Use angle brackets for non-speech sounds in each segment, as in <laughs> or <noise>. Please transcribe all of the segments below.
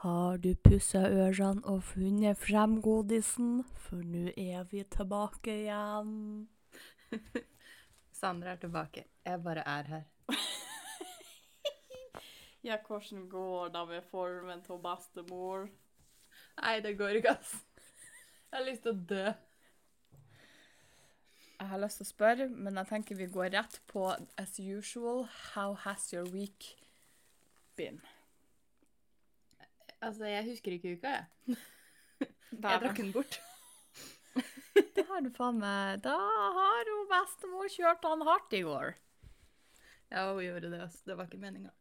Har du pussa ørene og funnet frem godisen? For nå er vi tilbake igjen. <laughs> Sandra er tilbake. Jeg bare er her. <laughs> Ja, hvordan går det med formen til bestemor? Nei, det går ikke, ass. Jeg har lyst til å dø. Jeg har lyst til å spørre, men jeg tenker vi går rett på as usual. How has your week been? Altså, jeg husker ikke uka, jeg. Jeg drakk den bort. <laughs> Da har du faen meg Da har jo bestemor kjørt han hardt i går. Ja, hun gjorde det, altså. Det var ikke meninga.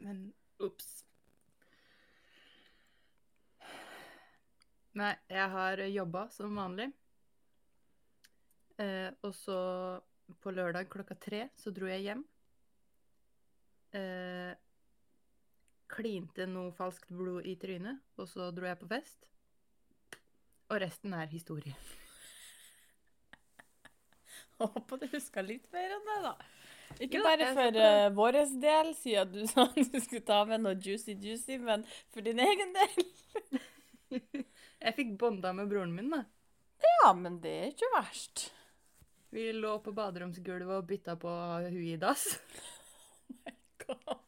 Men ops. Nei, jeg har jobba som vanlig. Eh, og så på lørdag klokka tre så dro jeg hjem. Eh, klinte noe falskt blod i trynet, og så dro jeg på fest. Og resten er historie. <laughs> Håper du husker litt mer enn det, da. Ikke Jo, bare for uh, vår del, siden du <laughs> sa du skulle ta med noe juicy juicy, men for din egen del. <laughs> Jeg fikk bonda med broren min, da. Ja, men det er ikke verst. Vi lå på baderomsgulvet og bytta på hun i dass. God.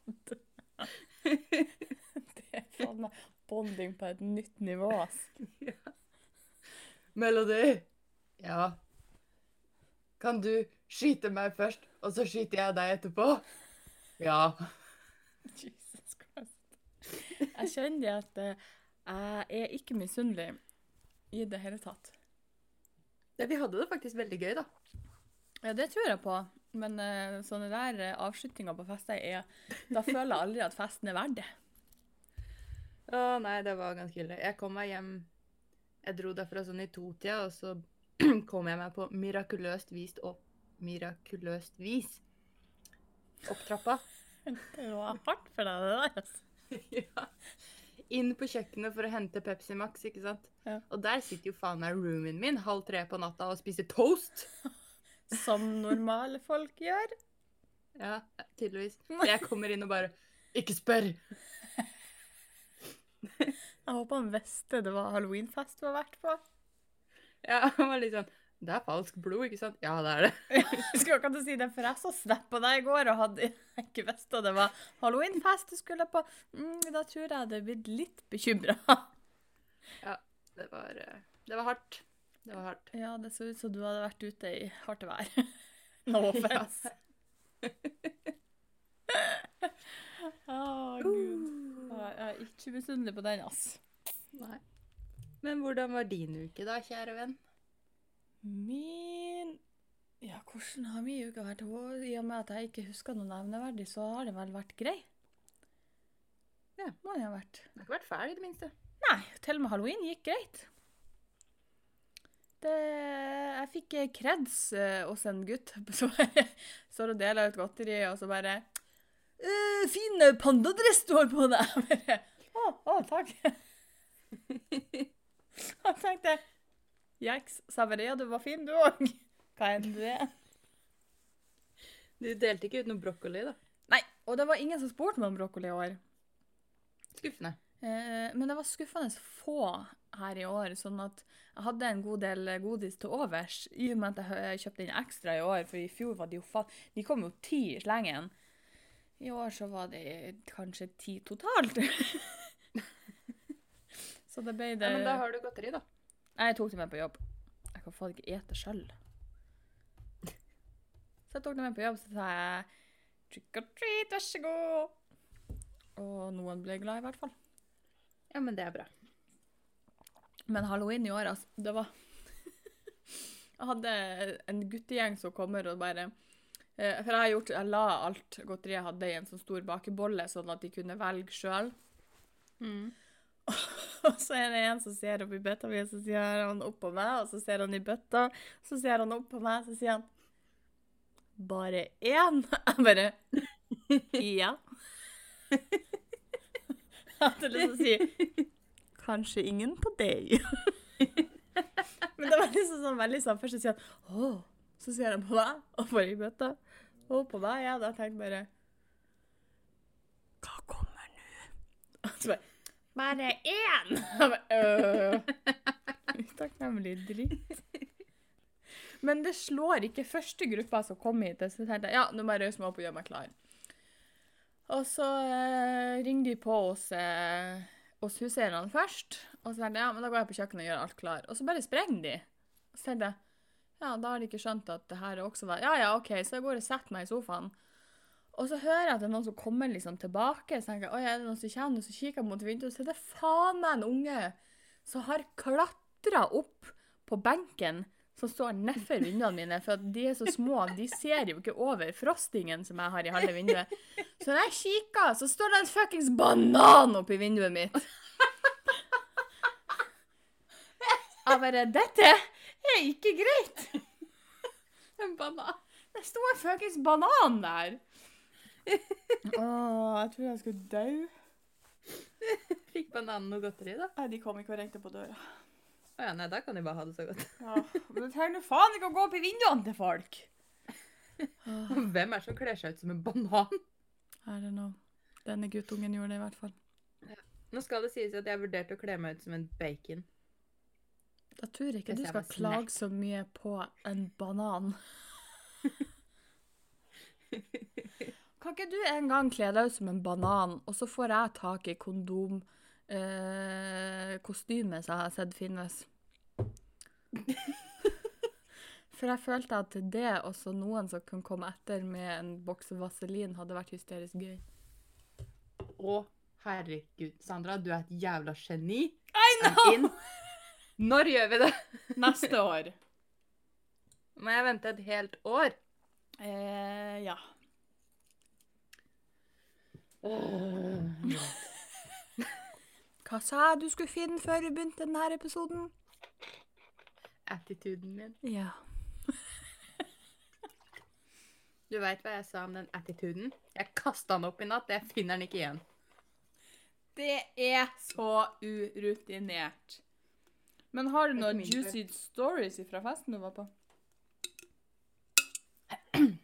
<laughs> Det er meg bonding på et nytt nivå, ass. <laughs> Melodi! Ja. Kan du skyte meg først, og så skyter jeg deg etterpå? Ja. <laughs> Jesus Christ. Jeg kjenner at eh, jeg er ikke misunnelig i det hele tatt. ja. Vi hadde det faktisk veldig gøy, da. Ja, det tror jeg på. Men uh, sånne der uh, avslutninger på fester er Da føler jeg aldri at festen er verdt det. Å nei, det var ganske ille. Jeg kom meg hjem Jeg dro derfra sånn i totida, og så <clears throat> kom jeg meg på mirakuløst vis opp Mirakuløst vis opp trappa. Det var hardt for deg, det der. altså. <laughs> ja. Inn på kjøkkenet for å hente Pepsi Max, ikke sant? Ja. Og der sitter jo faen meg roomien min halv tre på natta og spiser toast. Som normale folk gjør. Ja, tydeligvis. <laughs> Jeg kommer inn og bare Ikke spør! <laughs> Jeg håper han visste det var halloweenfest du har vært på. Ja, han var litt sånn Det er falskt blod, ikke sant? Ja, det er det. <laughs> Jeg skulle akkurat si det, for jeg så snap på deg i går og hadde ikke visst at det var halloweenfest du skulle på. Mm, da tror jeg jeg hadde blitt litt bekymra. Det var, eh, det var hardt. Det var hardt. Ja, det så ut som du hadde vært ute i hardt vær. <laughs> Nå No offense. <laughs> Å, gud. Jeg er ikke misunnelig på den, ass. Nei. Men hvordan var din uke da, kjære venn? Min Ja, hvordan har min uke vært? I og med at jeg ikke husker noe nevneverdig, så har det vel vært grei. Ja. Må det ha vært. Den har ikke vært ferdig, i det minste. Nei, til og med halloween gikk greit. Det, jeg fikk eh, kreds eh, hos en gutt <laughs> som bare står og deler ut godteri, og så bare «Eh, 'Fin eh, pandadress du har på deg!' <laughs> Jeg bare, Å, å, takk. <laughs> Han tenkte Jeks. sa jeg bare 'Ja, du var fin, du òg'. Hva enn du er. Du delte ikke ut noe brokkoli, da. Nei, og det var ingen som spurte meg om brokkoli i år. Skuffende. Eh, men det var skuffende få her i år, sånn at jeg hadde en god del godis til overs. I og med at jeg kjøpte inn ekstra i år, for i fjor var de jo fa... De kom jo ti i slengen. I år så var de kanskje ti totalt. <laughs> så det ble det Ja, men da har du godteri, da. Jeg tok det med på jobb. Jeg kan faen ikke ete sjøl. <laughs> Så jeg tok det med på jobb, så sa jeg trick or treat, vær så god. Og noen ble glad, i hvert fall. Ja, men det er bra. Men halloween i år, altså, det var <laughs> Jeg hadde en guttegjeng som kommer og bare eh, For jeg har gjort Jeg la alt godteriet jeg hadde i en sånn stor bakebolle, sånn at de kunne velge sjøl. <laughs> Og så er det en som ser opp i bøtta mi, så sier han opp på meg, og så ser han i bøtta, så ser han opp på meg, så sier han Bare én? <laughs> Jeg bare Ja. Hadde lyst til å si Kanskje ingen på deg. <laughs> Men det var liksom sånn veldig sånn Først så sier han Å. Så ser han på deg, og får i bøtta. Og på deg, Ja, da tenkte jeg bare Hva kommer nå? <laughs> Og så bare Bare én! <laughs> Utakknemlig dritt. Men det slår ikke første gruppa som kom hit. Så tenkte jeg ja, nå må jeg røyse meg opp og gjøre meg klar. Og så eh, ringer de på hos, eh, hos huseierne først. Og så sier de ja, men da går jeg på kjøkkenet og gjør alt klar. Og så bare sprenger de. Og så sier de ja, da har de ikke skjønt at det her er også var Ja ja, OK, så jeg går og setter meg i sofaen. Og så hører jeg at det er noen som kommer liksom tilbake. Så tenker jeg, oi, er det noen som kommer? Og så kikker jeg mot vinduet, så er det faen meg en unge som har klatra opp på benken som står nedfor vinduene mine, for at de er så små, de ser jo ikke over frostingen som jeg har i halve vinduet. Så når jeg kikker, så står det en fuckings banan oppi vinduet mitt. Jeg bare Dette er ikke greit! En banan. Det sto en fuckings banan der. Åh, jeg tror jeg skulle dø. Fikk bananen noe godteri, da? Nei, de kom ikke og ringte på døra. Å ja, nei, da kan de bare ha det så godt. <laughs> Ja, men du trenger faen ikke å gå opp i vinduene til folk. <laughs> Hvem er det som kler seg ut som en banan? I don't know. Denne guttungen gjorde det i hvert fall. Nå skal det sies at jeg vurderte å kle meg ut som en bacon. Da tror jeg ikke du skal klage så mye på en banan. <laughs> Kan ikke du en gang kle deg ut som en banan, og så får jeg tak i kondom eh, kostyme som jeg har sett finnes? <laughs> For jeg følte at det og så noen som kunne komme etter med en boks vaselin, hadde vært hysterisk gøy. Å, herregud. Sandra, du er et jævla geni. I know! Når gjør vi det? <laughs> Neste år. Må jeg vente et helt år? Eh, ja. Hva sa jeg du skulle finne før vi begynte denne episoden? Attituden min. Ja. <laughs> Du veit hva jeg sa om den attituden? Jeg kasta den opp i natt. Jeg finner den ikke igjen. Det er så urutinert. Men har du noen juicy stories fra festen du var på? <clears throat>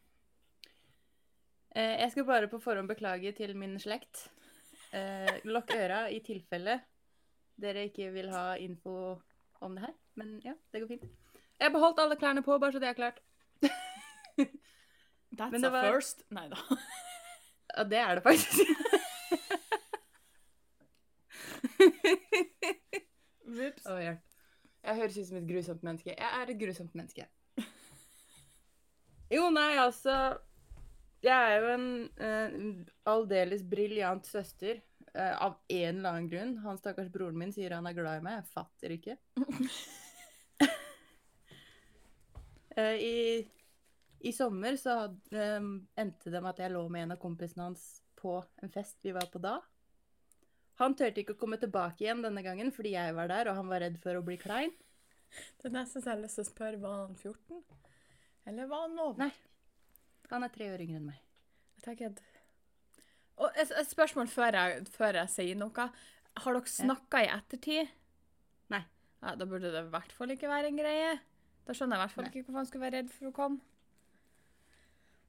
Eh, jeg skal bare på forhånd beklage til min slekt. Eh, lokk øra i tilfelle dere ikke vil ha info om det her. Men ja, det går fint. Jeg har beholdt alle klærne på, bare så det er klart. <laughs> That's Men det a first. Nei da. <laughs> Ja, det er det faktisk. <laughs> Vips. Oh, hjelp. Jeg høres ut som et grusomt menneske. Jeg er et grusomt menneske. Jo, nei, altså Jeg er jo en uh, aldeles briljant søster. Uh, av en eller annen grunn. Han stakkars broren min sier han er glad i meg. Jeg fatter ikke. uh, <laughs> I, I sommer så had, eh, endte det med at jeg lå med en av kompisene hans på en fest vi var på da. Han turte ikke å komme tilbake igjen denne gangen fordi jeg var der, og han var redd for å bli klein. Det neste jeg har lyst til å spørre, var han 14? Eller var han over? Nei. Han er tre år yngre enn meg. Jeg tenker at... Og et, et spørsmål før jeg, før jeg sier noe. Har dere snakka i ettertid? Nei. Ja, da burde det i hvert fall ikke være en greie. Da skjønner jeg i hvert fall Nei. ikke hvorfor han skulle være redd for å komme.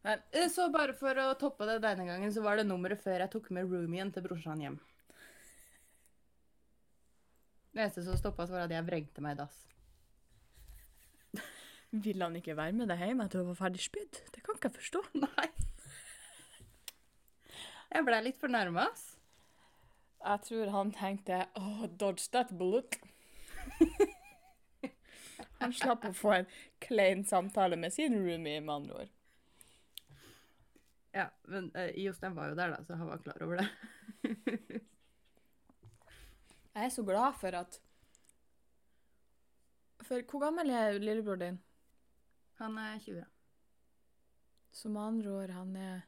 Men Eh, Så bare for å toppe det denne gangen, så var det nummeret før jeg tok med roomien til brorsan hjem. Det eneste som stoppa var at jeg vrengte meg i dass. ville han ikke være med deg hjem etter å være ferdig spydd? Ikke jeg forstå. <laughs> Nei. Jeg blei litt fornærma. Jeg tror han tenkte oh, dodge that bullet. <laughs> han slapp å få en klein samtale med sin roomie, med andre ord. Ja, men uh, Jostein var jo der, da, så han var klar over det. <laughs> Jeg er så glad for at For hvor gammel er lillebror din? Han er 20. Som med andre ord, han er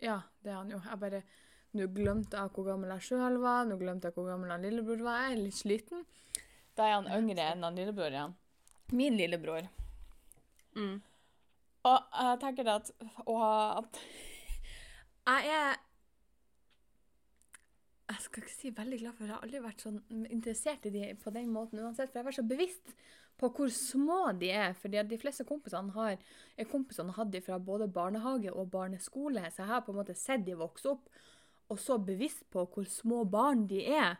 Ja, det er han jo. Jeg bare Nå glemte jeg hvor gammel jeg sjøl var, nå glemte jeg hvor gammel han lillebror var. Jeg er litt sliten. Da er han yngre enn han lillebror igjen. Min lillebror. Mm. Og jeg tenker at, og at Jeg er Jeg skal ikke si veldig glad for Jeg har aldri vært sånn interessert i de på den måten uansett. For jeg har vært så bevisst på hvor små de er. fordi at de fleste kompisene har, er kompisene hatt fra både barnehage og barneskole. Så jeg har på en måte sett de vokse opp. og så bevisst på hvor små barn de er.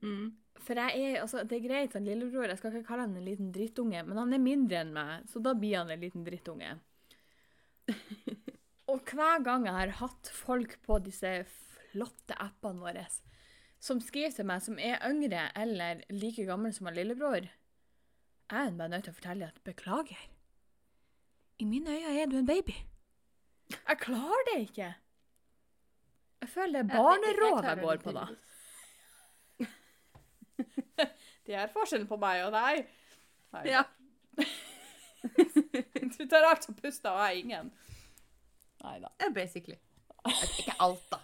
Mm. For jeg er, altså, det er greit, han lillebror, jeg skal ikke kalle han en liten drittunge, men han er mindre enn meg, så da blir han en liten drittunge. <laughs> Og hver gang jeg har hatt folk på disse flotte appene våre som skriver til meg som er yngre eller like gammel som han lillebror, jeg er bare nødt til å fortelle at beklager. I mine øyne er du en baby. Jeg klarer det ikke. Jeg føler det er barneråd jeg går på da. <laughs> Det er forskjellen på meg og deg. Nei. Ja. <laughs> Du tar alt som puster, og jeg ingen. Nei da. basically. Ikke alt, da.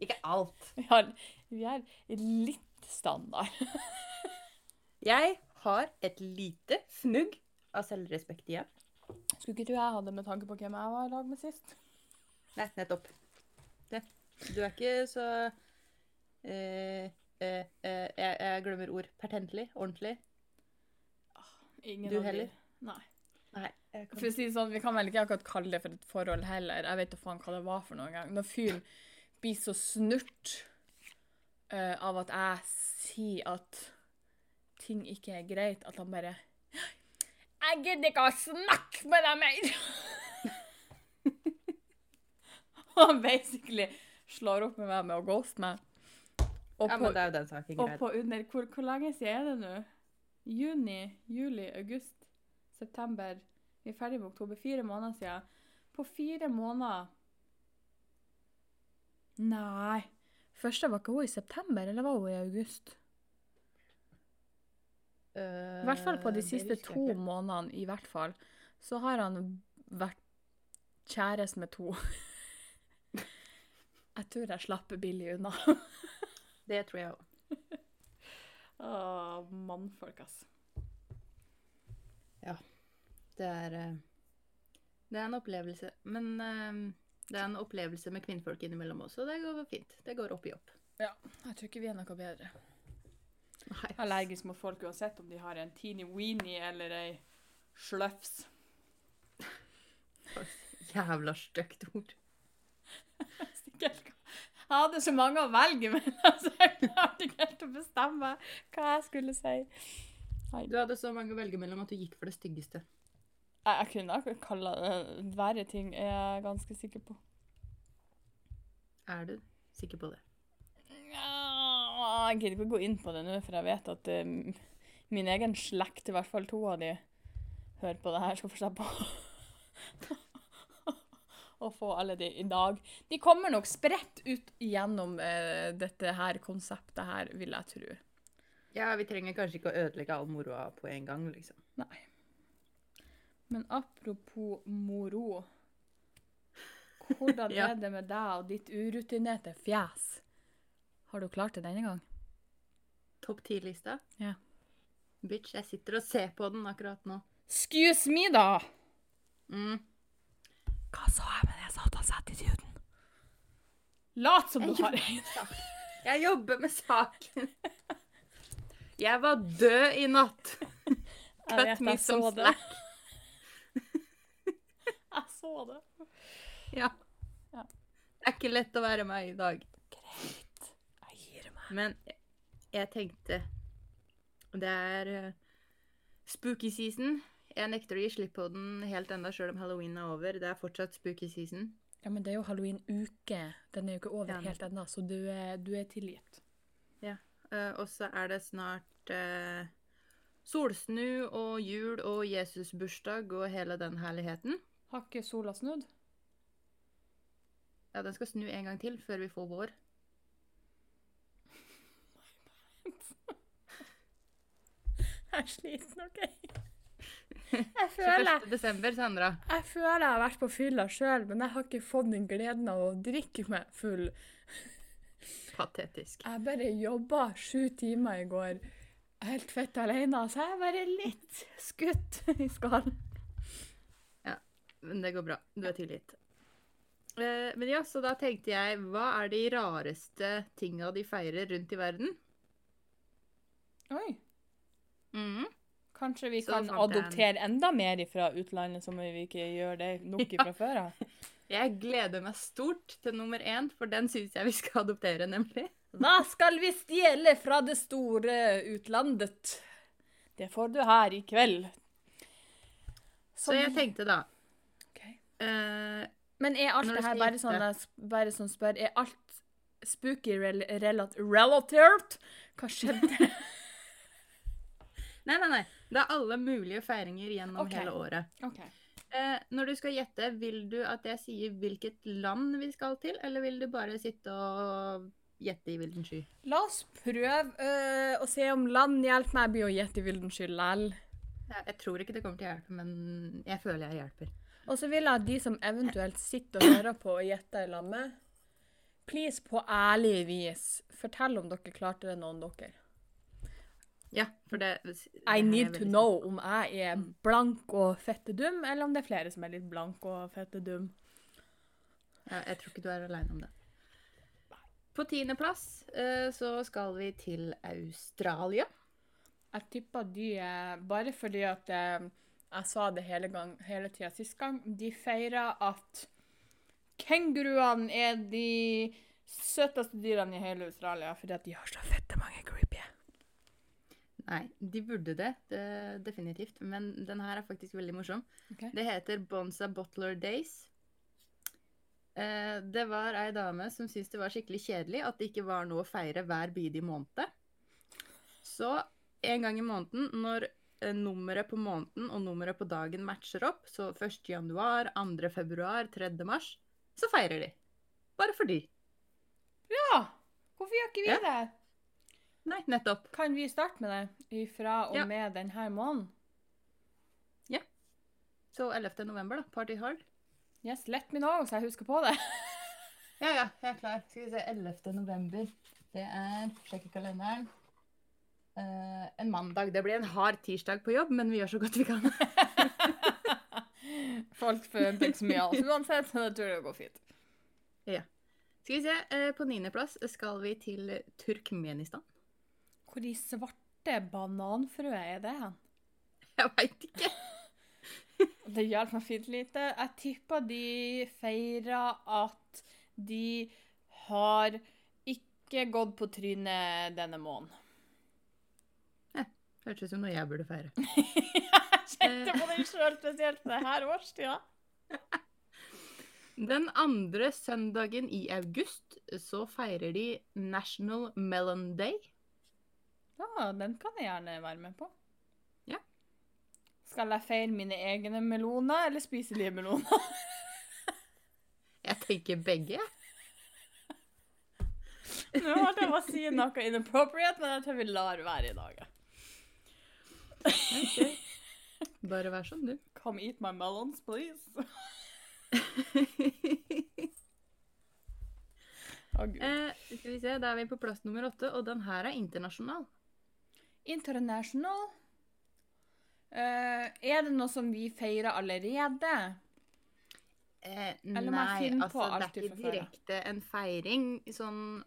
Ikke alt. Vi, har- vi er litt standard. Jeg har et lite fnugg av selvrespekt igjen. Skulle ikke tro jeg hadde med tanke på hvem jeg var i lag med sist. Nei, nettopp. Det. Du er ikke så eh, eh, eh, jeg, jeg glemmer ord. Pertentlig. Ordentlig. Ingen Du heller? Nei. Nei. kan... For å si det sånn, Vi kan vel ikke akkurat kalle det for et forhold heller. Jeg vet da faen hva det var for noen gang. Når fyren blir så snurt uh, av at jeg sier at ting ikke er greit, at han bare Jeg gidder ikke å snakke med deg mer! <laughs> Og han basically slår opp med meg med å ghoste meg. Og ja, på, men det er jo den saken og på under hvor, hvor lenge siden er det nå? Juni, juli, august, september. Vi er ferdig med oktober. Fire måneder siden. På fire måneder Nei. Første var ikke hun i september, eller var hun i august? I hvert fall på de Eh, siste to månedene, i hvert fall, så har han vært kjæreste med to. <laughs> Jeg tror jeg slapp billig unna. Det tror jeg òg. <laughs> å mannfolk, ass. Det er eh, Det er en opplevelse. Men eh, det er en opplevelse med kvinnfolk innimellom også. Det går fint. Det går opp i opp. Jeg tror ikke vi er noe bedre. Er allergisk mot folk uansett om de har en teeny weenie eller ei sløfs. Jævla stygt ord. <laughs> Jeg hadde så mange å velge mellom, <laughs> så jeg klarte ikke helt å bestemme hva jeg skulle si. Du hadde så mange å velge mellom at du gikk for det styggeste. Jeg, jeg kunne ikke kalle det verre ting, er jeg ganske sikker på. Er du sikker på det? Ja, jeg gidder ikke å gå inn på det nå, for jeg vet at uh, min egen slekt, i hvert fall to av de, hører på det her, skal få slippe <laughs> å få alle de i dag. De kommer nok spredt ut gjennom uh, dette her konseptet her, vil jeg tro. Ja, vi trenger kanskje ikke å ødelegge all moroa på en gang, liksom. Nei. Men apropos moro. Hvordan <laughs> Ja. er det med deg og ditt urutinerte fjes? Har du klart det denne gang? Topp ti-lista? Ja. Bitch, jeg sitter og ser på den akkurat nå. Excuse me, da! Mm. Hva sa jeg med det satansattituden? Lat som du Jeg har en. Jeg jobber med saken. Jeg var død i natt. <laughs> Jeg vet, Cut me jeg some det. slack. <laughs> Jeg så det. Ja. Ja. Det er ikke lett å være meg i dag. Greit. Jeg gir meg. Men jeg tenkte Det er eh, spooky season. Jeg nekter å gi slipp på den helt enda sjøl om halloween er over. Det er fortsatt spooky season. Ja, men det er jo halloween-uke. Den er jo ikke over Ja, helt ennå, så du er, du er tilgitt. Eh, og så er det snart uh, solsnu og jul og Jesusbursdag og hele den herligheten. Har ikke sola snudd? Ja, den skal snu en gang til før vi får vår. Jeg er sliten, OK? <laughs> Jeg føler 21. desember, Sandra. Jeg føler jeg har vært på fylla sjøl, men jeg har ikke fått den gleden av å drikke meg full. <laughs> Patetisk. Jeg bare jobba sju timer i går, helt fett alene, så jeg er bare litt skutt i skallen. Ja, Men det går bra. Du er tilgitt. Eh, men ja, så da tenkte jeg, hva er de rareste tinga de feirer rundt i verden? Oi. Mhm. Kanskje vi Så kan adoptere en- enda mer fra utlandet, som vi ikke gjør det nok <laughs> fra før av. Jeg gleder meg stort til nummer én, for den syns jeg vi skal adoptere, nemlig. Hva skal vi stjele fra det store utlandet? Det får du her i kveld. Så jeg tenkte da Ok. uh, Men er alt det her bare sånn, bare sånn spør, er alt spooky rel relat relatert? Hva skjedde? <laughs> Nei, nei, nei. Det er alle mulige feiringer gjennom okay. hele året. Okay. Eh, når du skal gjette, vil du at jeg sier hvilket land vi skal til, eller vil du bare sitte og gjette i vilden sky? La oss prøve øh, å se om land hjelper meg. Jeg å gjette i vilden sky likevel. Ja, jeg tror ikke det kommer til å hjelpe, men jeg føler jeg hjelper. Og så vil jeg at de som eventuelt sitter og hører på og gjetter i lammet, please på ærlig vis, fortell om dere klarte det, noen dere. Ja, for det, det I need to know om jeg er blank og fette dum, eller om det er flere som er litt blank og fette dum. Ja, jeg tror ikke du er aleine om det. På tiendeplass eh, så skal vi til Australia. Jeg tipper de er Bare fordi at eh, jeg sa det hele, gang- hele tida sist gang, de feirer at kenguruene er de søteste dyrene i hele Australia, fordi at de har så fette mange creepy. Nei, de burde det, det definitivt. Men den her er faktisk veldig morsom. Okay. Det heter Bonza Bottler Days. Eh, det var ei dame som syntes det var skikkelig kjedelig at det ikke var noe å feire hver bidige måned. Så en gang i måneden, når eh, nummeret på måneden og nummeret på dagen matcher opp, så 1. januar, 2. februar, 3. mars, så feirer de. Bare fordi. Ja! Hvorfor gjør ikke vi Ja. det? Nei, nettopp. Kan vi starte med det ifra og Ja. med denne måneden? Ja. Så 11. november, da. Party hard. Yes, let me know, så jeg husker på det. <laughs> Ja, ja, jeg er klar. Skal vi se. 11. november. Det er Sjekke kalenderen. Uh, en mandag. Det blir en hard tirsdag på jobb, men vi gjør så godt vi kan. <laughs> Folk forventer ikke så mye av oss uansett, så det tror det går fint. Ja. Skal vi se. Uh, på niendeplass skal vi til Turkmenistan. Hvor i svarte bananfrø er det hen? Jeg veit ikke. <laughs> Det hjalp meg fint lite. Jeg tipper de feirer at de har ikke gått på trynet denne måneden. Hørtes ut som noe jeg burde feire. <laughs> jeg kjente på det sjøl, spesielt det her årstida. <laughs> Den andre søndagen i august så feirer de National Melon Day. Ja, den kan jeg gjerne være med på. Ja. Skal jeg feire mine egne meloner eller spiselige meloner? <laughs> Jeg tenker begge. <laughs> Nå holdt jeg å si noe inappropriate, men jeg tror vi lar være i dag. Bare vær sånn, du. Come eat my melons, please. <laughs> oh, Gud. eh, skal vi se, Da er vi på plass nummer åtte, og den her er internasjonal. International. Uh, er det noe som vi feirer allerede? Eh, nei, altså det er ikke direkte en feiring, sånn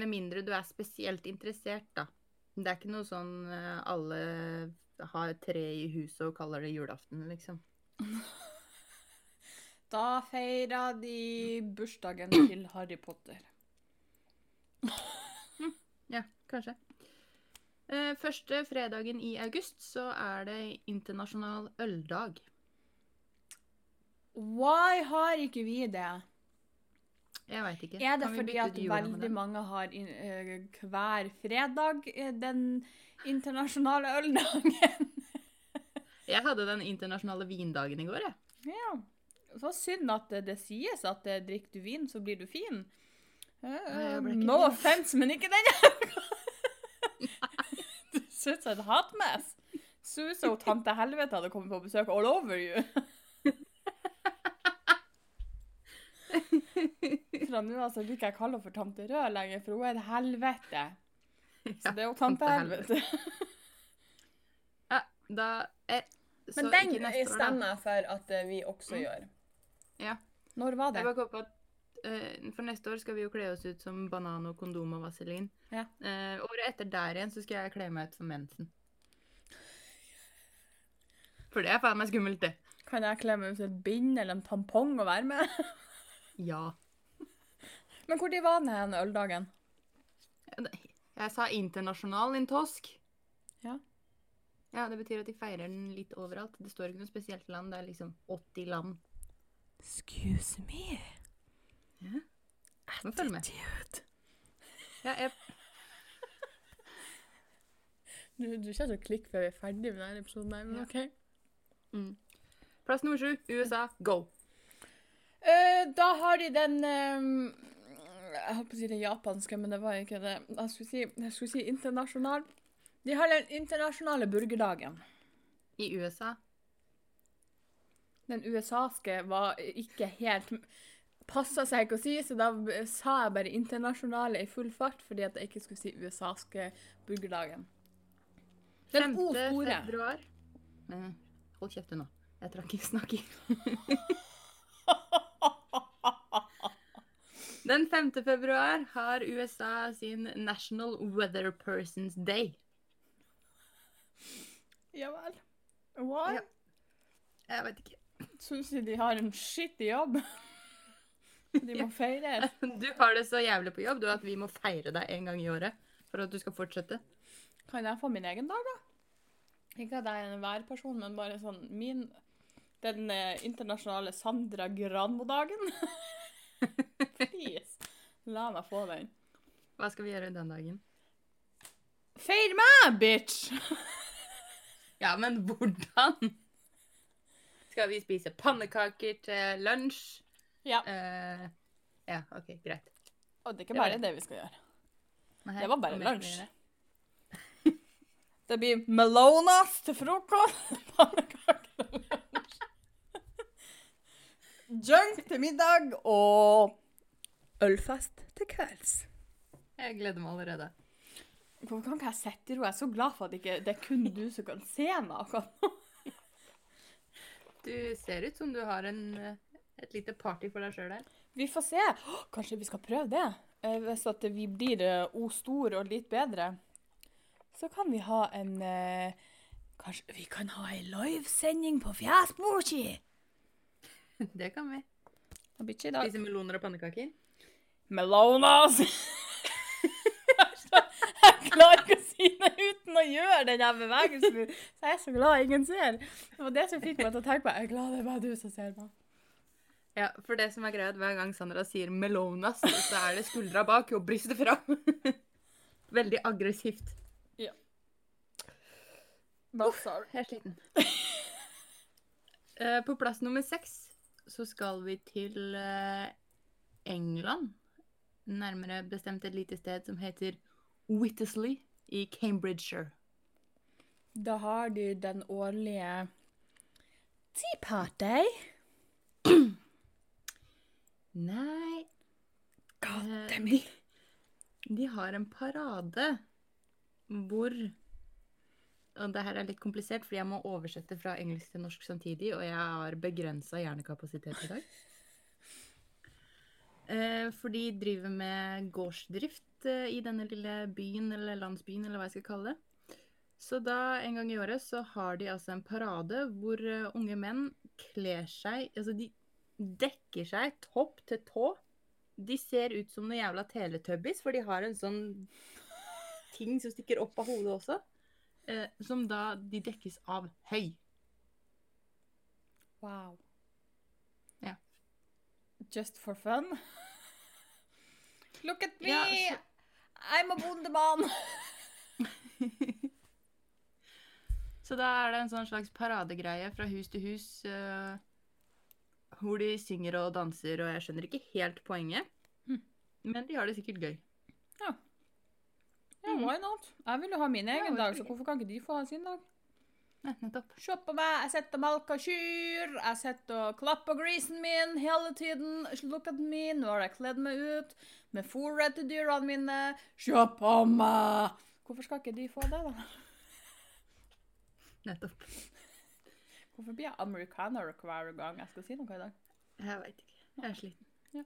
Med mindre du er spesielt interessert, da. Det er ikke noe sånn eh, alle har tre i huset og kaller det julaften, liksom. <laughs> Da feirer de bursdagen til Harry Potter. <laughs> Ja, kanskje. Eh, første fredagen i august så er det internasjonal øldag. Why har ikke vi det? Jeg veit ikke. Er det fordi at veldig mange har in, uh, hver fredag eh, den internasjonale øldagen? <laughs> Jeg hadde den internasjonale vindagen i går, jeg. ja. Så synd at det, sies at drikker du vin, så blir du fin. Uh, jeg no offence, men ikke den Du <laughs> som et hatmess. Sus og tante helvete hadde kommet på besøk all over you. Fra nå av så vil ikke jeg kalle henne for tante Rød lenger, for hun er et helvete. Så det er jo tante helvete. <laughs> Ja, da er, så Men den stemmer jeg for at eh, vi også Mm. gjør. Ja. Når var det? Jeg bare kom på at For neste år skal vi jo kle oss ut som banan og kondom og vaselin. Ja. Eh, året etter der igjen så skal jeg kle meg ut som mensen. For det er faen meg skummelt, det. Kan jeg kle meg ut som et bind eller en tampong og være med? <laughs> Ja. Men hvor de var den øldagen? Jeg sa internasjonal in tosk. Ja. Ja, Det betyr at de feirer den litt overalt. Det står ikke noe spesielt land. Det er liksom 80 land. Excuse me. Ja. Må følge med. Attitude. Ja, jeg, Du, du kommer til å klikke før vi er ferdig med denne episoden, her, men Ja. OK. mm. Plass nummer sju, USA, go. Eh, da har de den eh, Jeg holdt på å si det japanske, men det var ikke det. Jeg skulle si, jeg skulle si internasjonal. De har den internasjonale burgerdagen. I USA. Den USA-ske var ikke helt Passa seg ikke å si, så da sa jeg bare internasjonale i full fart fordi at jeg ikke skulle si USA-ske burgerdagen. Den 5. O-store. februar Eh, Hold kjeft du nå. Jeg trakk ikke snakke. <laughs> Den 5. februar har USA sin National Weather Persons Day. Ja vel. Why? Ja. Jeg vet ikke. Syns de de har en skittig jobb? <laughs> De må feire. <laughs> Du har det så jævlig på jobb du, at vi må feire deg en gang i året for at du skal fortsette. Kan jeg få min egen dag, da? Ikke at jeg er en værperson, men bare sånn min Den eh, internasjonale Sandra Granmo-dagen. <laughs> Please, la meg få den. Hva skal vi gjøre den dagen? Feir meg, bitch! Ja, men hvordan? Skal vi spise pannekaker til lunsj? Ja. Uh, ja, OK, greit. Og det er ikke bare det. det vi skal gjøre. Nei, Det var bare lunsj. <laughs> Det blir melonas til frokost, <laughs> pannekaker til lunsj. Junk til middag og ølfest til kvelds. Jeg gleder meg allerede. Hvorfor kan ikke jeg sitte i ro? Jeg er så glad for at ikke, det er kun du som kan se meg akkurat nå. Du ser ut som du har en, eh, et lite party for deg sjøl der. Vi får se. Kanskje vi skal prøve det? Eh, Hvis at vi blir eh, O stor og litt bedre, så kan vi ha en eh, Kanskje vi kan ha ei livesending på Fjesboki? <laughs> Det kan vi. Det blir ikke i dag. Spise meloner og pannekaker. Melonas! <laughs> jeg klarer ikke å si det uten å gjøre den bevegelsen. Så jeg er så glad ingen ser. Det var det som fikk meg til å tenke på Jeg er glad det er bare du som ser meg. Ja, for det som er greia, hver gang Sandra sier melonas, så er det skuldra bak og brystet fram. <laughs> Veldig aggressivt. Ja. Uff, sorry. Jeg er sliten. Eh, På plass nummer seks så skal vi til eh, England. Nærmere bestemt et lite sted som heter Whittesley i Cambridgeshire. Da har de den årlige Tea Party. Nei eh, de, de har en parade hvor Og det her er litt komplisert, fordi jeg må oversette fra engelsk til norsk samtidig, og jeg har begrensa hjernekapasitet i dag. <laughs> Eh, for de driver med gårdsdrift eh, i denne lille byen, eller landsbyen, eller hva jeg skal kalle det. Så da, en gang i året, så har de altså en parade hvor uh, unge menn kler seg Altså, de dekker seg topp til tå. De ser ut som noen jævla teletubbies, for de har en sånn ting som stikker opp av hodet også. Eh, som da de dekkes av høy. Wow. Ja. Just for fun? Look at me! Ja, så- I'm a bondemann! <laughs> <laughs> Så da er det en sånn slags paradegreie fra hus til hus. eh, hvor de synger og danser, og jeg skjønner ikke helt poenget. Mm. Men de har det sikkert gøy. Ja, ja why not? Jeg vil jo ha min egen ja, dag, så hvorfor kan ikke de få ha sin dag? Nettopp. Se på meg, jeg sitter og melker kyr, jeg sitter og klapper grisen min hele tiden. Look at me, nå har jeg kledd meg ut med fôret til dyrene mine. Se på meg! Hvorfor skal ikke de få det, da? Nettopp. Hvorfor blir jeg americaner hver gang jeg skal si noe i dag? Jeg veit ikke. Jeg er sliten. Ja.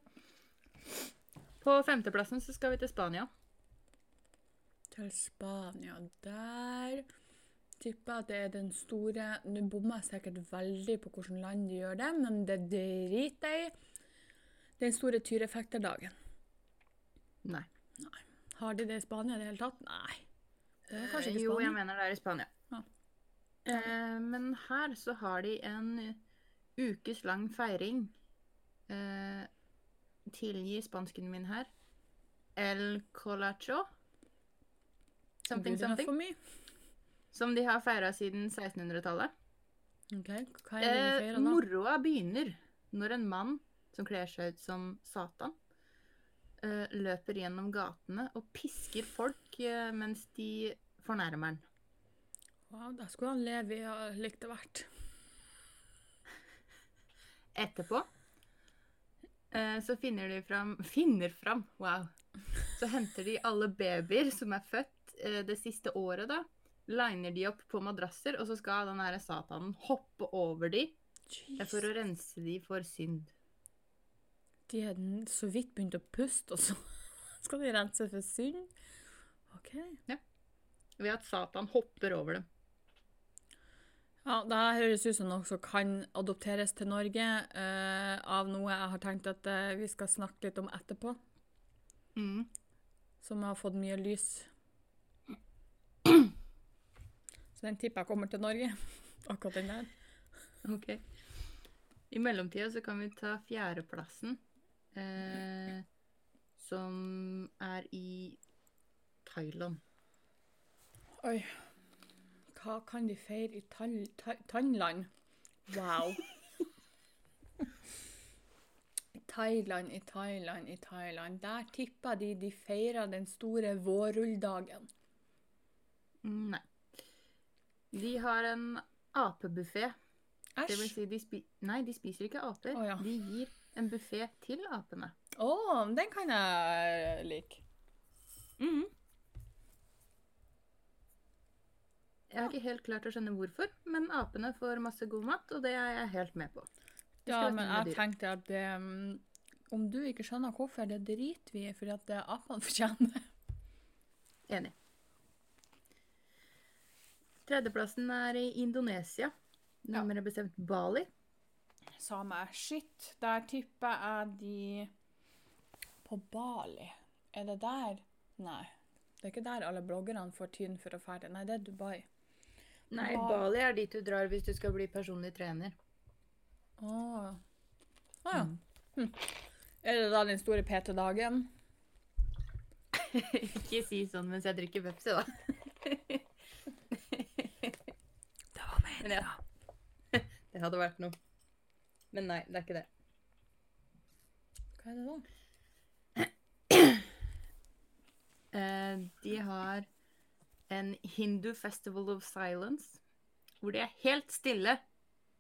På femteplassen så skal vi til Spania. Til Spania. Der tipper jeg at det er den store Nå bommer jeg sikkert veldig på hvilket land de gjør det, men det driter jeg i. Den store tyrefekterdagen. Nei. Har de det i Spania i det hele tatt? Nei. Det er kanskje ikke Spania. Jo, jeg mener det er i Spania. Eh, men her så har de en ukes lang feiring. Eh, tilgi spansken min her. El colacho. Something, something. Som de har feira siden 1600-tallet. Okay. hva er det de Eh, feirer da? moroa begynner når en mann som kler seg ut som Satan, eh, løper gjennom gatene og pisker folk eh, mens de fornærmer han. Wow, da skulle han leve i ja, likt det vært. Etterpå eh, så finner de fram <laughs> Finner fram, wow. Så henter de alle babyer som er født eh, det siste året, da. Liner de opp på madrasser, og så skal den her satanen hoppe over de eh, for å rense de for synd. De n- så vidt begynt å puste, og så <laughs> skal de rense for synd? OK. Ved at Satan hopper over dem. Ja, det høres ut som noe som kan adopteres til Norge, uh, av noe jeg har tenkt at uh, vi skal snakke litt om etterpå, Mm. som har fått mye lys. Så den tipper jeg kommer til Norge, <laughs> akkurat den der. Ok. I mellomtida så kan vi ta fjerdeplassen, eh, som er i Thailand. Oi. Hva kan de feire i Tannland? Wow. <laughs> Thailand, i Thailand, i Thailand. Der tipper de de feirer den store vårrulldagen. Mm, Nei. De har en apebuffé. Det vil si, de, spi Nei, de spiser ikke aper. Oh, ja. De gir en buffé til apene. Å, den kan jeg like. Jeg har ikke helt klart å skjønne hvorfor, men apene får masse god mat, og det er jeg helt med på. Ja, men jeg tenkte at det, mm, om du ikke skjønner hvorfor, det driter vi i, fordi at det er apene fortjener. Enig. Tredjeplassen er i Indonesia. Nærmere bestemt Bali. Samme shit. Der tipper jeg de på Bali. Er det der? Nei. Det er ikke der alle bloggerne får tyn for å ferde. Nei, det er Dubai. Nei, Hva? Bali er dit du drar hvis du skal bli personlig trener. Å Å ja. Hm. Er det da den store PT-dagen? <laughs> ikke si sånn mens jeg drikker Pepsi, da. <laughs> Det var Men ja. <laughs> Det hadde vært noe. Men nei, det er ikke det. Hva er det da? <clears throat> Eh, de har en Hindu Festival of Silence, hvor det er helt stille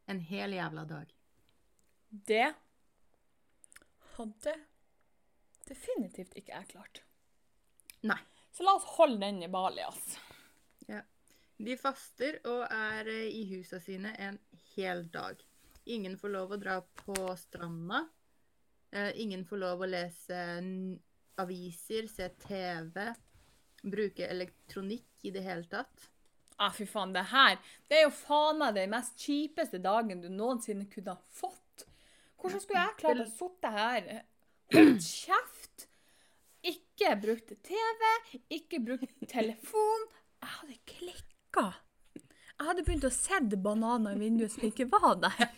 en hel jævla dag. Det hadde definitivt ikke jeg klart. Nei. Så la oss holde den i Bali, altså. De faster og er eh, i husa sine en hel dag. Ingen får lov å dra på stranda. Eh, ingen får lov å lese aviser, se TV, bruke elektronikk i det hele tatt. Ah, fy faen, det her Det er jo faen meg den mest kjipeste dagen du noensinne kunne ha fått. Hvordan skulle jeg klart å sitte her, holdt kjeft, ikke brukt TV, ikke brukt telefon? Jeg hadde klikka. Jeg hadde begynt å se bananer i vinduet som ikke var der.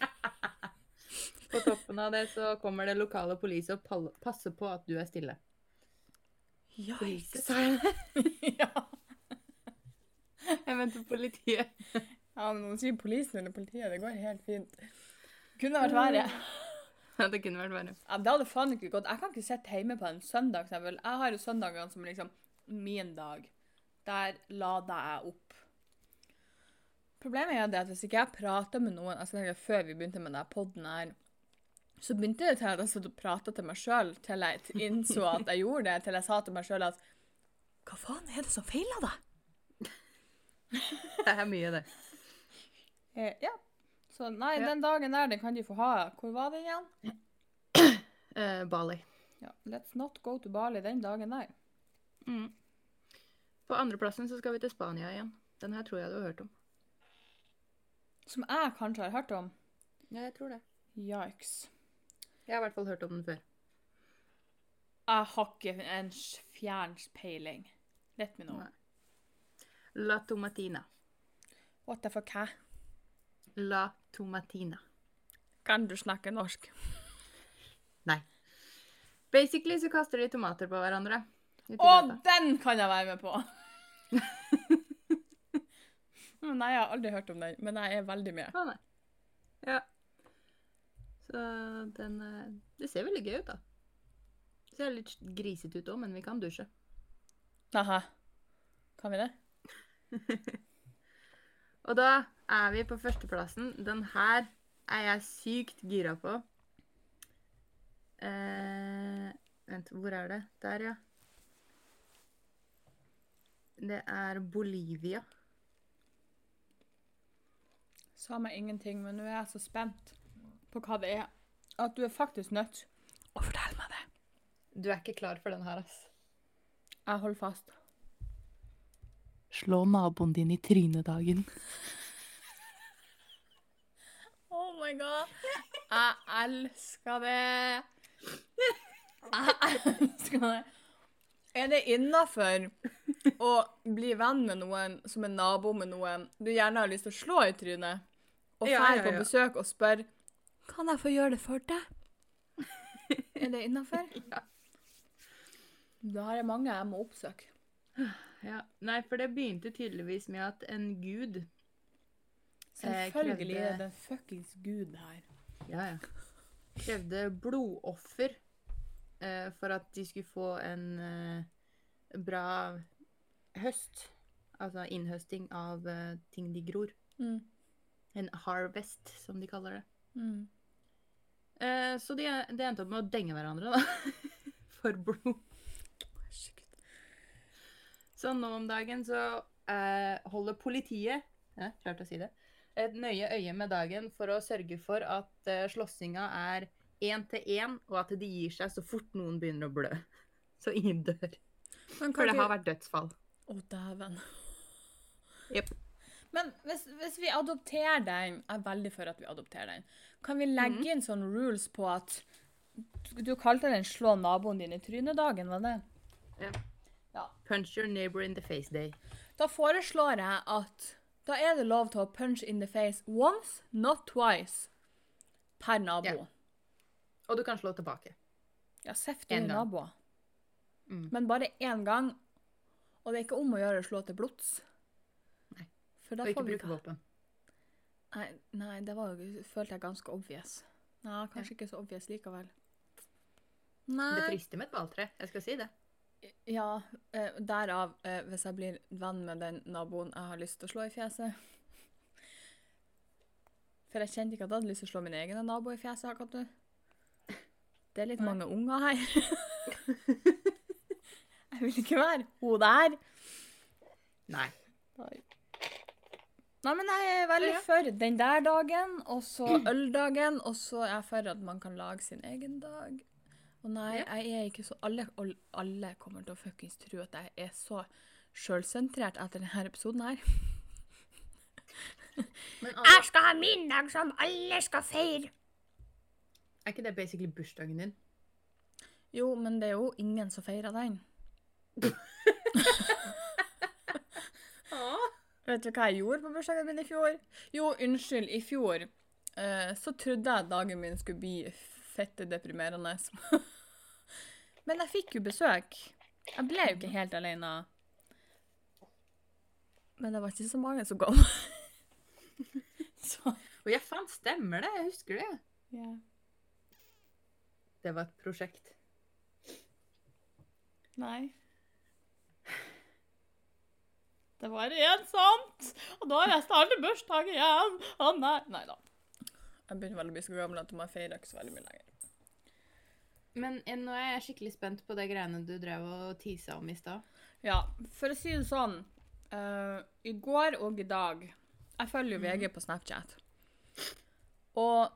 På toppen av det så kommer det lokale politiet og passer på at du er stille. Politi, Yikes. sa jeg venter Ja. Jeg mente politiet. ja, men du sier polisen eller politiet, det går helt fint. Kunne vært verre. <laughs> Ja, det kunne vært verre. Ja, det hadde faen ikke gått. Jeg kan ikke sitte hjemme på en søndag. eksempel. Jeg har jo søndagene som liksom min dag. Der lader jeg opp. Problemet er at hvis ikke jeg prater med noen altså jeg Før vi begynte med denne podden her, så begynte det til at jeg satt og prata til meg sjøl til jeg innså at jeg gjorde det, til jeg sa til meg sjøl at Hva faen er det som feiler deg? Det er mye, det. Eh, ja. Så nei, Ja. den dagen der, den kan de få ha. Hvor var den igjen? Eh, Bali. Ja, Let's not go to Bali den dagen der. Mm. På andreplassen så skal vi til Spania igjen. Den her tror jeg du har hørt om. Som jeg kanskje har hørt om. Ja, jeg tror det. Yikes. Jeg har i hvert fall hørt om den før. Jeg har ikke en fjerns peiling. Let me know. Nei. La tomatina. What the fuck, hæ? La tomatina. Kan du snakke norsk? Nei. Basically så kaster de tomater på hverandre. Å, den kan jeg være med på! <laughs> Nei, jeg har aldri hørt om den, men jeg er veldig med. Å, nei. Ja. Så den eh, Det ser veldig gøy ut, da. Det ser litt grisete ut òg, men vi kan dusje. Aha. Kan vi det? <laughs> Og da er vi på førsteplassen. Den her er jeg sykt gira på. Eh, vent, hvor er det? Der, ja. Det er Bolivia. Sa meg ingenting, men nå er jeg så spent på hva det er. At du er faktisk nødt å fortelle meg det. Du er ikke klar for den her, ass. Jeg holder fast. Slå naboen din i trynedagen. <laughs> Oh my god. Jeg elsker det. Jeg elsker det. Er det innafor å bli venn med noen som er nabo med noen du gjerne har lyst til å slå i trynet, og Ja, ja, ja, på besøk og spørre Kan jeg få gjøre det for deg? <laughs> Er det innafor? <laughs> Ja. Da har jeg mange jeg må oppsøke. Ja. Nei, for det begynte tydeligvis med at en gud Selvfølgelig krevde- er det fuckings Gud her. Ja, ja. Krevde blodoffer eh, for at de skulle få en eh, bra høst. Altså innhøsting av eh, ting de gror. Mm. En harvest, som de kaller det. Mm. Eh, så de, de endte opp med å denge hverandre, da. <laughs> For blod. Så nå om dagen så eh, holder politiet ja, klarte å si det, et nøye øye med dagen for å sørge for at eh, slåssinga er én til én, og at de gir seg så fort noen begynner å blø. <laughs> Så ingen dør. For det har vært dødsfall. Å, dæven. Jepp. Men hvis, hvis vi adopterer den Jeg er veldig for at vi adopterer den. Kan vi legge mm. inn sånne rules på at Du, kalte den 'slå naboen din i trynet'-dagen, var det? Ja. Ja. Punch your neighbor in the face day. Da foreslår jeg at da er det lov til å punch in the face once, not twice, per nabo. Ja. Og du kan slå tilbake. Ja, seff dine naboer. Mm. Men bare én gang. Og det er ikke om å gjøre å slå til blods. Nei. For da Og ikke bruke våpen. Nei, nei, det var jo, følte jeg ganske obvious. Nei, kanskje ikke så obvious likevel. Nei. Det frister med et balltre. Jeg skal si det. Ja, eh, derav eh, hvis jeg blir venn med den naboen jeg har lyst til å slå i fjeset. For jeg kjente ikke at jeg hadde lyst til å slå min egen nabo i fjeset akkurat. Det er litt Nei. mange unger her. <laughs> jeg vil ikke være hun der. Nei. Nei, men jeg er veldig Ja. for den der dagen, og så <clears throat> øldagen, og så er jeg for at man kan lage sin egen dag. Og nei, jeg er ikke så Alle, og alle kommer til å fuckings tro at jeg er så sjølsentrert etter denne episoden her. <laughs> Men Jeg skal ha min dag som alle skal feire! er ikke det basically bursdagen din? Jo, men det er jo ingen som feirer den. <laughs> Vet du hva jeg gjorde på bursdagen min i fjor? Jo, unnskyld, i fjor uh, så trodde jeg dagen min skulle bli fette deprimerende. <laughs> Men jeg fikk jo besøk. Jeg ble jo ikke helt alene. Men det var ikke så mange som kom. <laughs> så Og ja, faen, stemmer det? Jeg husker det. ja. Det var et prosjekt. Nei. Det var ensomt, og da har jeg startet bursdag igjen. Å nei. Nei da. Jeg begynner vel å bli så gammel at man feirer ikke så veldig mye lenger. Men eh, nå er jeg skikkelig spent på det greiene du drev og tisa om i stad. Ja, for å si det sånn. uh, I går og i dag Jeg følger jo VG på Snapchat. Og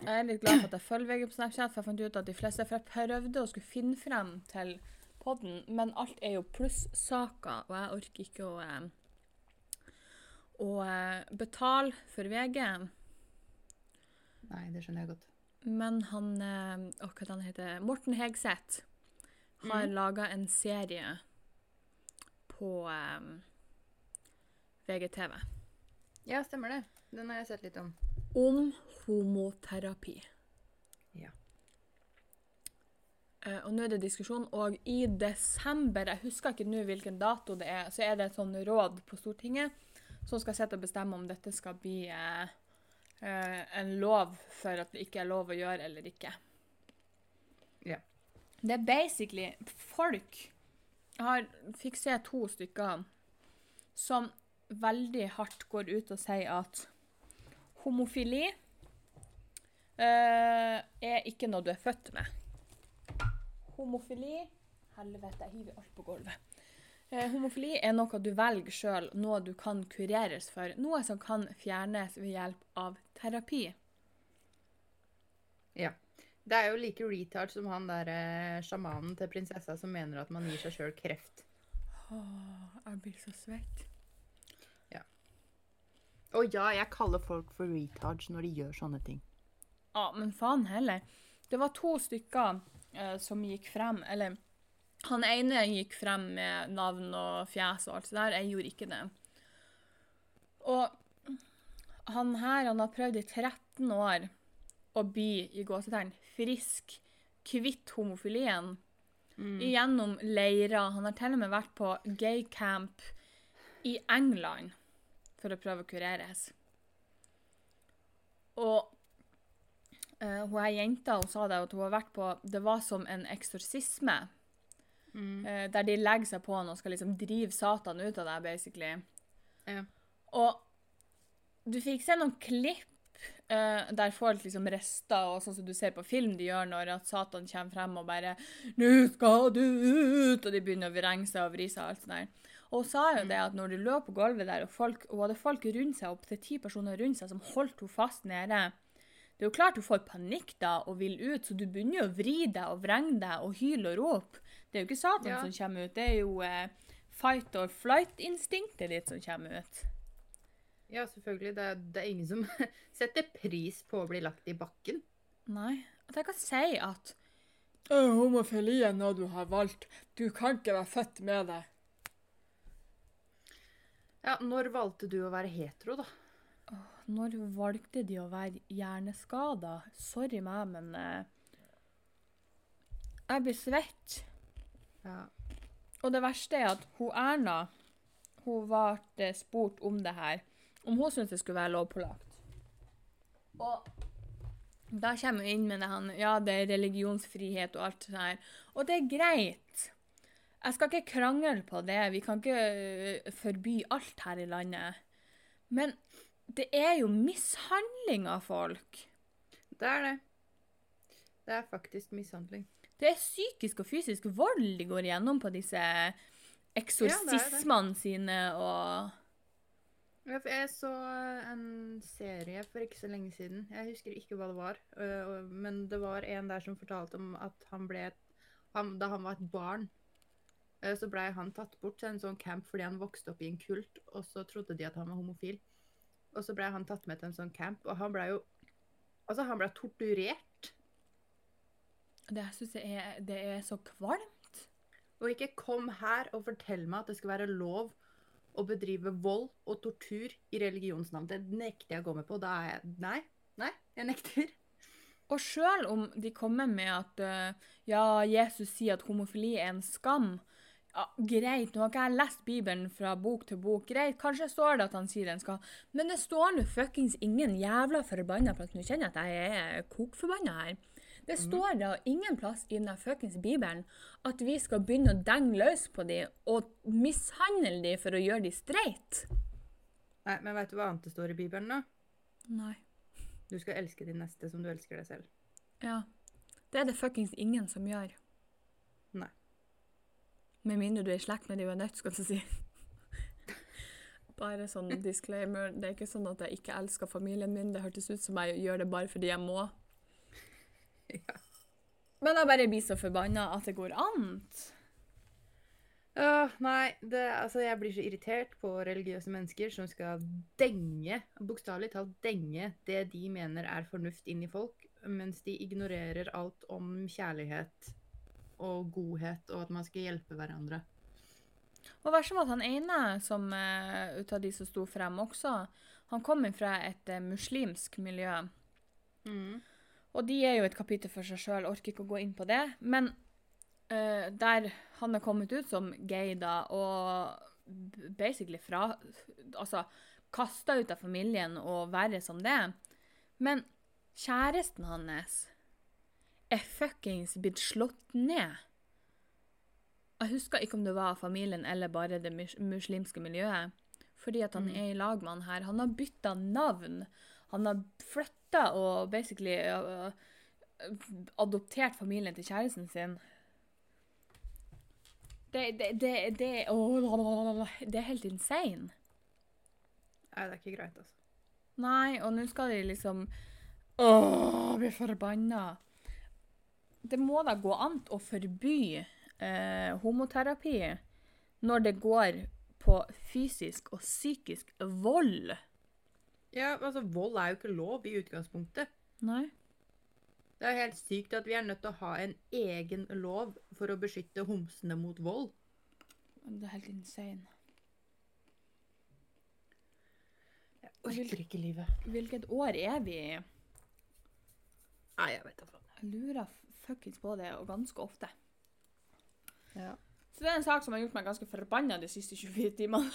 jeg er litt glad for at jeg følger VG på Snapchat, for jeg fant ut at de fleste For jeg prøvde å skulle finne frem til podden, men alt er jo plussaker, og jeg orker ikke å eh, å eh, betale for VG. Nei, det skjønner jeg godt. Men han eh, Å, hva han heter Morten Hegseth har mm. laga en serie på um, VGTV Ja, stemmer det. Den har jeg sett litt om. om homoterapi. Ja. Eh, og nå er det diskusjon, og i desember, jeg husker ikke nå hvilken dato det er, så er det et sånn råd på Stortinget som skal sitte og bestemme om dette skal bli eh, eh, en lov for at det ikke er lov å gjøre eller ikke. Ja. Det er basically folk Jeg har, fikk se to stykker som veldig hardt går ut og sier at homofili eh, er ikke noe du er født med. Homofili Helvete, jeg hiver alt på gulvet. Eh, homofili er noe du velger sjøl, noe du kan kureres for. Noe som kan fjernes ved hjelp av terapi. Ja. Det er jo like retard som han der eh, sjamanen til prinsessa som mener at man gir seg sjøl kreft. Åh, jeg blir så svett. Og ja, jeg kaller folk for retards når de gjør sånne ting. Ja, men faen heller. Det var to stykker eh, som gikk frem, eller han ene gikk frem med navn og fjes og alt det der, jeg gjorde ikke det. Og han her, han har prøvd i 13 år å bli, i gåsetegn, frisk, kvitt homofilien. gjennom leirer. Han har til og med vært på gay camp i England for å prøve å kureres. Og eh, hun her jenta hun sa det at hun har vært på Det var som en eksorsisme. Mm. Uh, der de legger seg på han og skal liksom drive Satan ut av deg, basically. Ja. Og du fikk se noen klipp Uh, der folk liksom rister, og sånn som du ser på film de gjør når at Satan kommer frem og bare 'Nå skal du ut!' Og de begynner å vrenge seg og vri seg og alt sånt der. Og hun sa jo det at når du lå på gulvet der, og folk, hun hadde folk rundt seg, opptil ti personer rundt seg, som holdt henne fast nede Det er jo klart du får panikk da og vil ut, så du begynner jo å vri deg og vrenge deg og hyle og rope. Det er jo ikke Satan Ja. som kommer ut, det er jo eh, fight or flight-instinktet ditt som kommer ut. Ja, selvfølgelig. Det er, det er ingen som <laughs> setter pris på å bli lagt i bakken. Nei. At jeg kan si at «Å, Homofili er noe du har valgt. Du kan ikke være født med det. Ja, Når valgte du å være hetero, da? Når valgte de å være hjerneskada? Sorry meg, men eh, Jeg blir svett. Ja. Og det verste er at hun Erna hun ble spurt om det her. Om hun syntes det skulle være lovpålagt. Og da kommer hun inn med det han, ja, det er religionsfrihet og alt det her. Og det er greit. Jeg skal ikke krangle på det. Vi kan ikke øh, forby alt her i landet. Men det er jo mishandling av folk. Det er det. Det er faktisk mishandling. Det er psykisk og fysisk vold de går igjennom på disse eksorsismene sine og Jeg så en serie for ikke så lenge siden. Jeg husker ikke hva det var. øh, Men det var en der som fortalte om at han ble han, Da han var et barn, øh, så blei han tatt bort til en sånn camp fordi han vokste opp i en kult, og så trodde de at han var homofil. Og så ble han tatt med til en sånn camp, og han ble jo Altså, han ble torturert. Det syns jeg er, det er så kvalmt. Og ikke kom her og fortell meg at det skal være lov å bedrive vold og tortur i religionsnavn. Det nekter jeg å gå med på. Da er jeg Nei. Nei, jeg nekter. Og sjøl om de kommer med at øh, ja, Jesus sier at homofili er en skam ja, Greit, nå har ikke jeg lest Bibelen fra bok til bok. Greit, Kanskje står det at han sier den skal men det står nå fuckings ingen jævla forbanna plass. Nå kjenner jeg at jeg er kokforbanna her. Det står da ingen plass i den fuckings Bibelen at vi skal begynne å denge løs på dem og mishandle dem for å gjøre dem streit. Nei, Men veit du hva annet det står i Bibelen, da? Nei. Du skal elske din neste som du elsker deg selv. Ja. Det er det fuckings ingen som gjør. Med mindre du er i slekt med de og er nødt, skal du si. <laughs> Bare sånn disclaimer. Det er ikke sånn at jeg ikke elsker familien min. Det hørtes ut som jeg gjør det bare fordi jeg må. Ja. Men jeg bare blir så forbanna at det går an. Åh, nei, det, altså jeg blir så irritert på religiøse mennesker som skal denge, bokstavelig talt denge, det de mener er fornuft inn i folk, mens de ignorerer alt om kjærlighet og godhet, og at man skal hjelpe hverandre. Og verst var at han ene som, uh, ut av de som sto frem også, han kom fra et uh, muslimsk miljø. Og de er jo et kapittel for seg sjøl, orker ikke å gå inn på det. Men uh, der han er kommet ut som gay, da, og basically fra Altså kasta ut av familien og verre som det. Men kjæresten hans er fuckings blitt slått ned. Jeg husker ikke om det var familien eller bare det muslimske miljøet. Fordi at han Mm. er i lag med han her. Han har bytta navn. Han har flytta og basically øh, adoptert familien til kjæresten sin. Det, det, det, det, oh, det er helt insane. Nei, det er ikke greit, altså. Nei, og nå skal de liksom Åh, bli forbanna. Det må da gå an å forby eh, homoterapi når det går på fysisk og psykisk vold. Ja, altså, vold er jo ikke lov i utgangspunktet. Nei. Det er helt sykt at vi er nødt til å ha en egen lov for å beskytte homsene mot vold. Det er helt insane. Jeg orker ikke livet. Hvilket år er vi i? Nei, jeg vet da faen. Jeg lurer fuckings på det, og ganske ofte. Ja. Så det er en sak som har gjort meg ganske forbanna de siste 24 timene.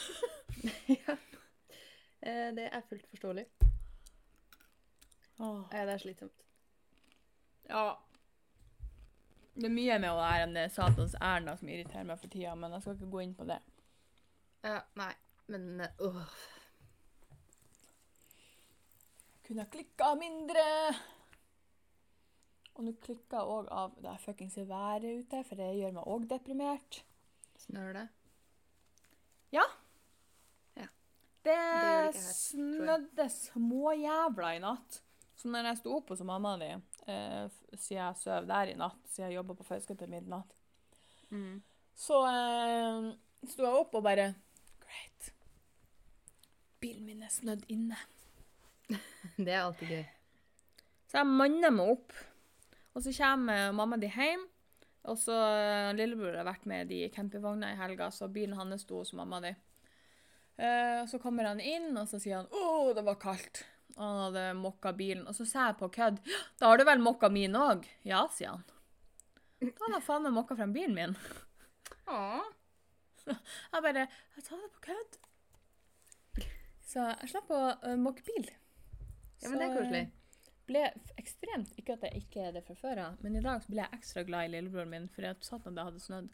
<laughs> ja. Eh, Det er fullt forståelig. Åh. Eh, Det er slitsomt. Ja. Det er mye med å være en eh, satans Erna som irriterer meg for tida, men jeg skal ikke gå inn på det. Ja, nei, men eh, åh. Kunne jeg klikka mindre? Og nå klikker jeg òg av det fuckings været ute, for det gjør meg òg deprimert. Snør det? Ja. ja. det det snødde småjævla i natt. Så når jeg sto opp hos mamma di, eh, siden jeg sov der i natt, siden jeg jobba på Fauske til midnatt, Mm. så eh, sto jeg opp og bare Great. Bilen min er snødd inne. <laughs> Det er alltid gøy. Så jeg manner meg opp. Og så kommer mamma di hjem. Og så eh, Lillebror har vært med de i campingvogna i helga, så bilen hans sto hos mamma di. Eh, så kommer han inn, og så sier han 'Å, det var kaldt'. Og han hadde mokka bilen. Og så sa jeg på kødd 'Da har du vel mokka min òg?' 'Ja', sier han. Da hadde han faen meg mokka frem bilen min. Åh. <laughs> Jeg bare 'Jeg tar det på kødd'. Så jeg slapp å uh, mokke bil. Ja, men det er eh, koselig. Ble ekstremt Ikke at jeg ikke er det fra før av, men i dag ble jeg ekstra glad i lillebroren min fordi at satan det hadde snødd.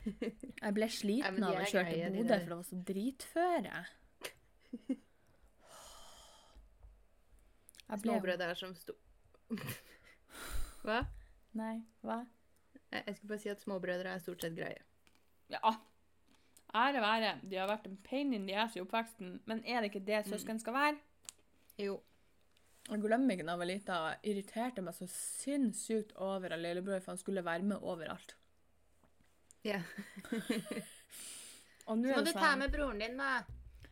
<laughs> Jeg ble sliten av å kjøre til Bodø, for det var så dritføre. <laughs> Jeg ble Småbrødre som sto... <laughs> Hva? Nei, hva? Jeg jeg skulle bare si at småbrødre er stort sett greie. Ja. Ære være. De har vært en pain in the ass i oppveksten, men er det ikke det søsken skal være? Jo. Jeg glemmer ikke da jeg var lita, irriterte meg så sinnssykt over at lillebror, for han skulle være med overalt. Ja. Og nå Så må du ta sånn- med broren din, da.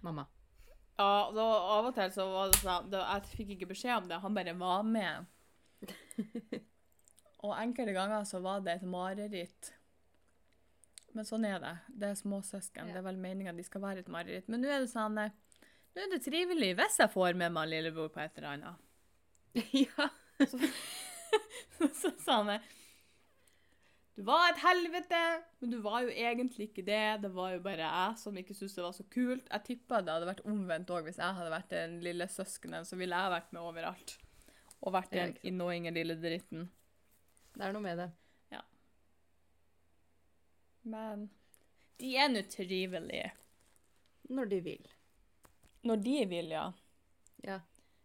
Mamma. Ja, da, av og til så var det sånn da, Jeg fikk ikke beskjed om det, han bare var med. <laughs> Og enkelte ganger så var det et mareritt. Men sånn er det. Det er småsøsken. Ja. Det er vel meninga de skal være et mareritt. Men nå er det sånn eh, Nå er det trivelig hvis jeg får med meg lillebror på et eller annet. <laughs> ja. Så, <laughs> så sa han det. Du var et helvete, men du var jo egentlig ikke det. Det var jo bare jeg som ikke syntes det var så kult. Jeg tippa det hadde vært omvendt òg. Hvis jeg hadde vært den lille søskenen, så ville jeg vært med overalt. Og vært Ja, den innoinge lille dritten. Det er noe med det. Men de er nå trivelige. Når de vil. Når de vil, ja. Ja.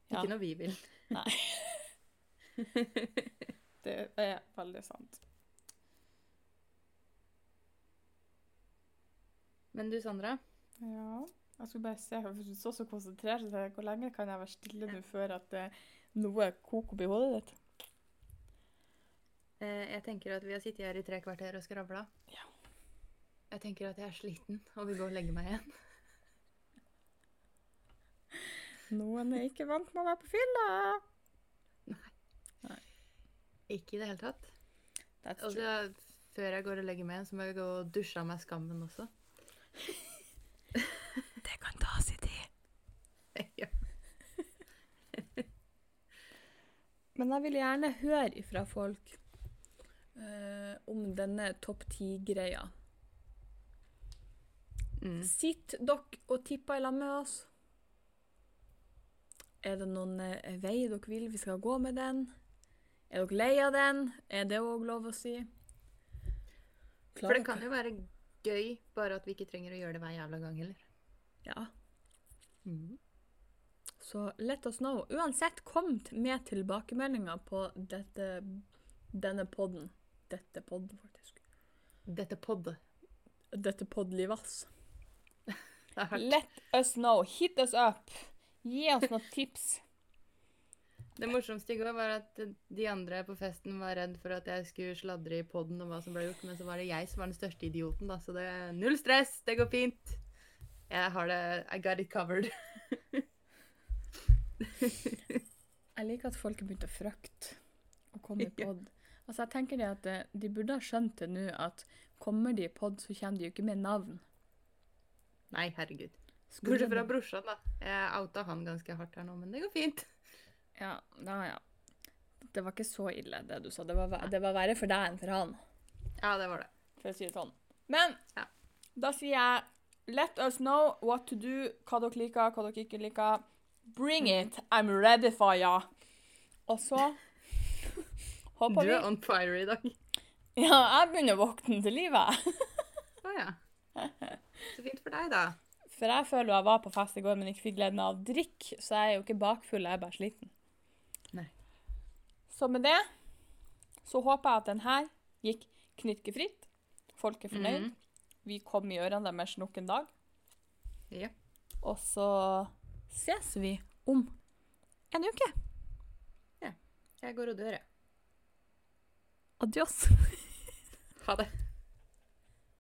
Ja. Ikke når vi vil. Nei. <laughs> Det er veldig sant. Men du, Sandra. Ja. Jeg skulle bare se, jeg du så så konsentrert ut. Hvor lenge kan jeg være stille nå før at eh, noe koker opp i hodet ditt? Eh, jeg tenker at vi har sittet her i tre kvarter og skravla. Ja. Jeg tenker at jeg er sliten og vil gå og legge meg igjen. Noen er ikke vant med å være på fylla. Nei. Ikke i det hele tatt. True. før jeg går og legger meg så må jeg gå og dusje av meg skammen også. <laughs> Det kan ta sin tid. <laughs> ja. <laughs> Men jeg vil gjerne høre ifra folk uh, om denne topp ti-greia. Mm. Sitt dere og tipper i lag med oss? Er det noen eh, vei dere vil vi skal gå med den? Er dere lei av den? Er det òg lov å si? For det kan jo være gøy, bare at vi ikke trenger å gjøre det hver jævla gang heller. Ja. Mm. Så let us know. Uansett, kom med tilbakemeldinger på dette, denne podden. Dette podden, faktisk. Dette poddet. Dette <laughs> hardt. Let us know. Hit us up. Gi oss noen tips. Det morsomste i går var at de andre på festen var redd for at jeg skulle sladre i podden om hva som ble gjort, men så var det jeg som var den største idioten, da. Så det er null stress, det går fint. Jeg har det I got it covered. <laughs> Jeg liker at folk har begynt å frykte å komme i pod. Altså, jeg tenker det at eh, De burde ha skjønt det nå, at kommer de i pod, så kommer de jo ikke med navn. Nei, herregud. Bortsett fra brorsan, da. Jeg outa han ganske hardt her nå, men det går fint. Ja, da, ja. Det var ikke så ille, det du sa. Det var, det var verre for deg enn for han, Ja, det var det. for å si det sånn. Men Ja. da sier jeg Let us know what to do, hva dere liker, hva dere ikke liker. Bring it, I'm ready for ya. Og så <laughs> håper Du er on fire i dag. Ja, jeg begynner å våkne til livet. Å ja. <laughs> Så fint for deg, da. For jeg føler jo jeg var på fest i går, men ikke fikk gleden av drikk, så jeg er jo ikke bakfull, jeg er bare sliten. Nei. Så med det så håper jeg at den her gikk knirkefritt. Folk er fornøyd. Mhm. Vi kom i ørene deres nok en dag. Ja. Og så ses vi om en uke. Ja. Jeg går og dør, jeg. Adios. Ha det.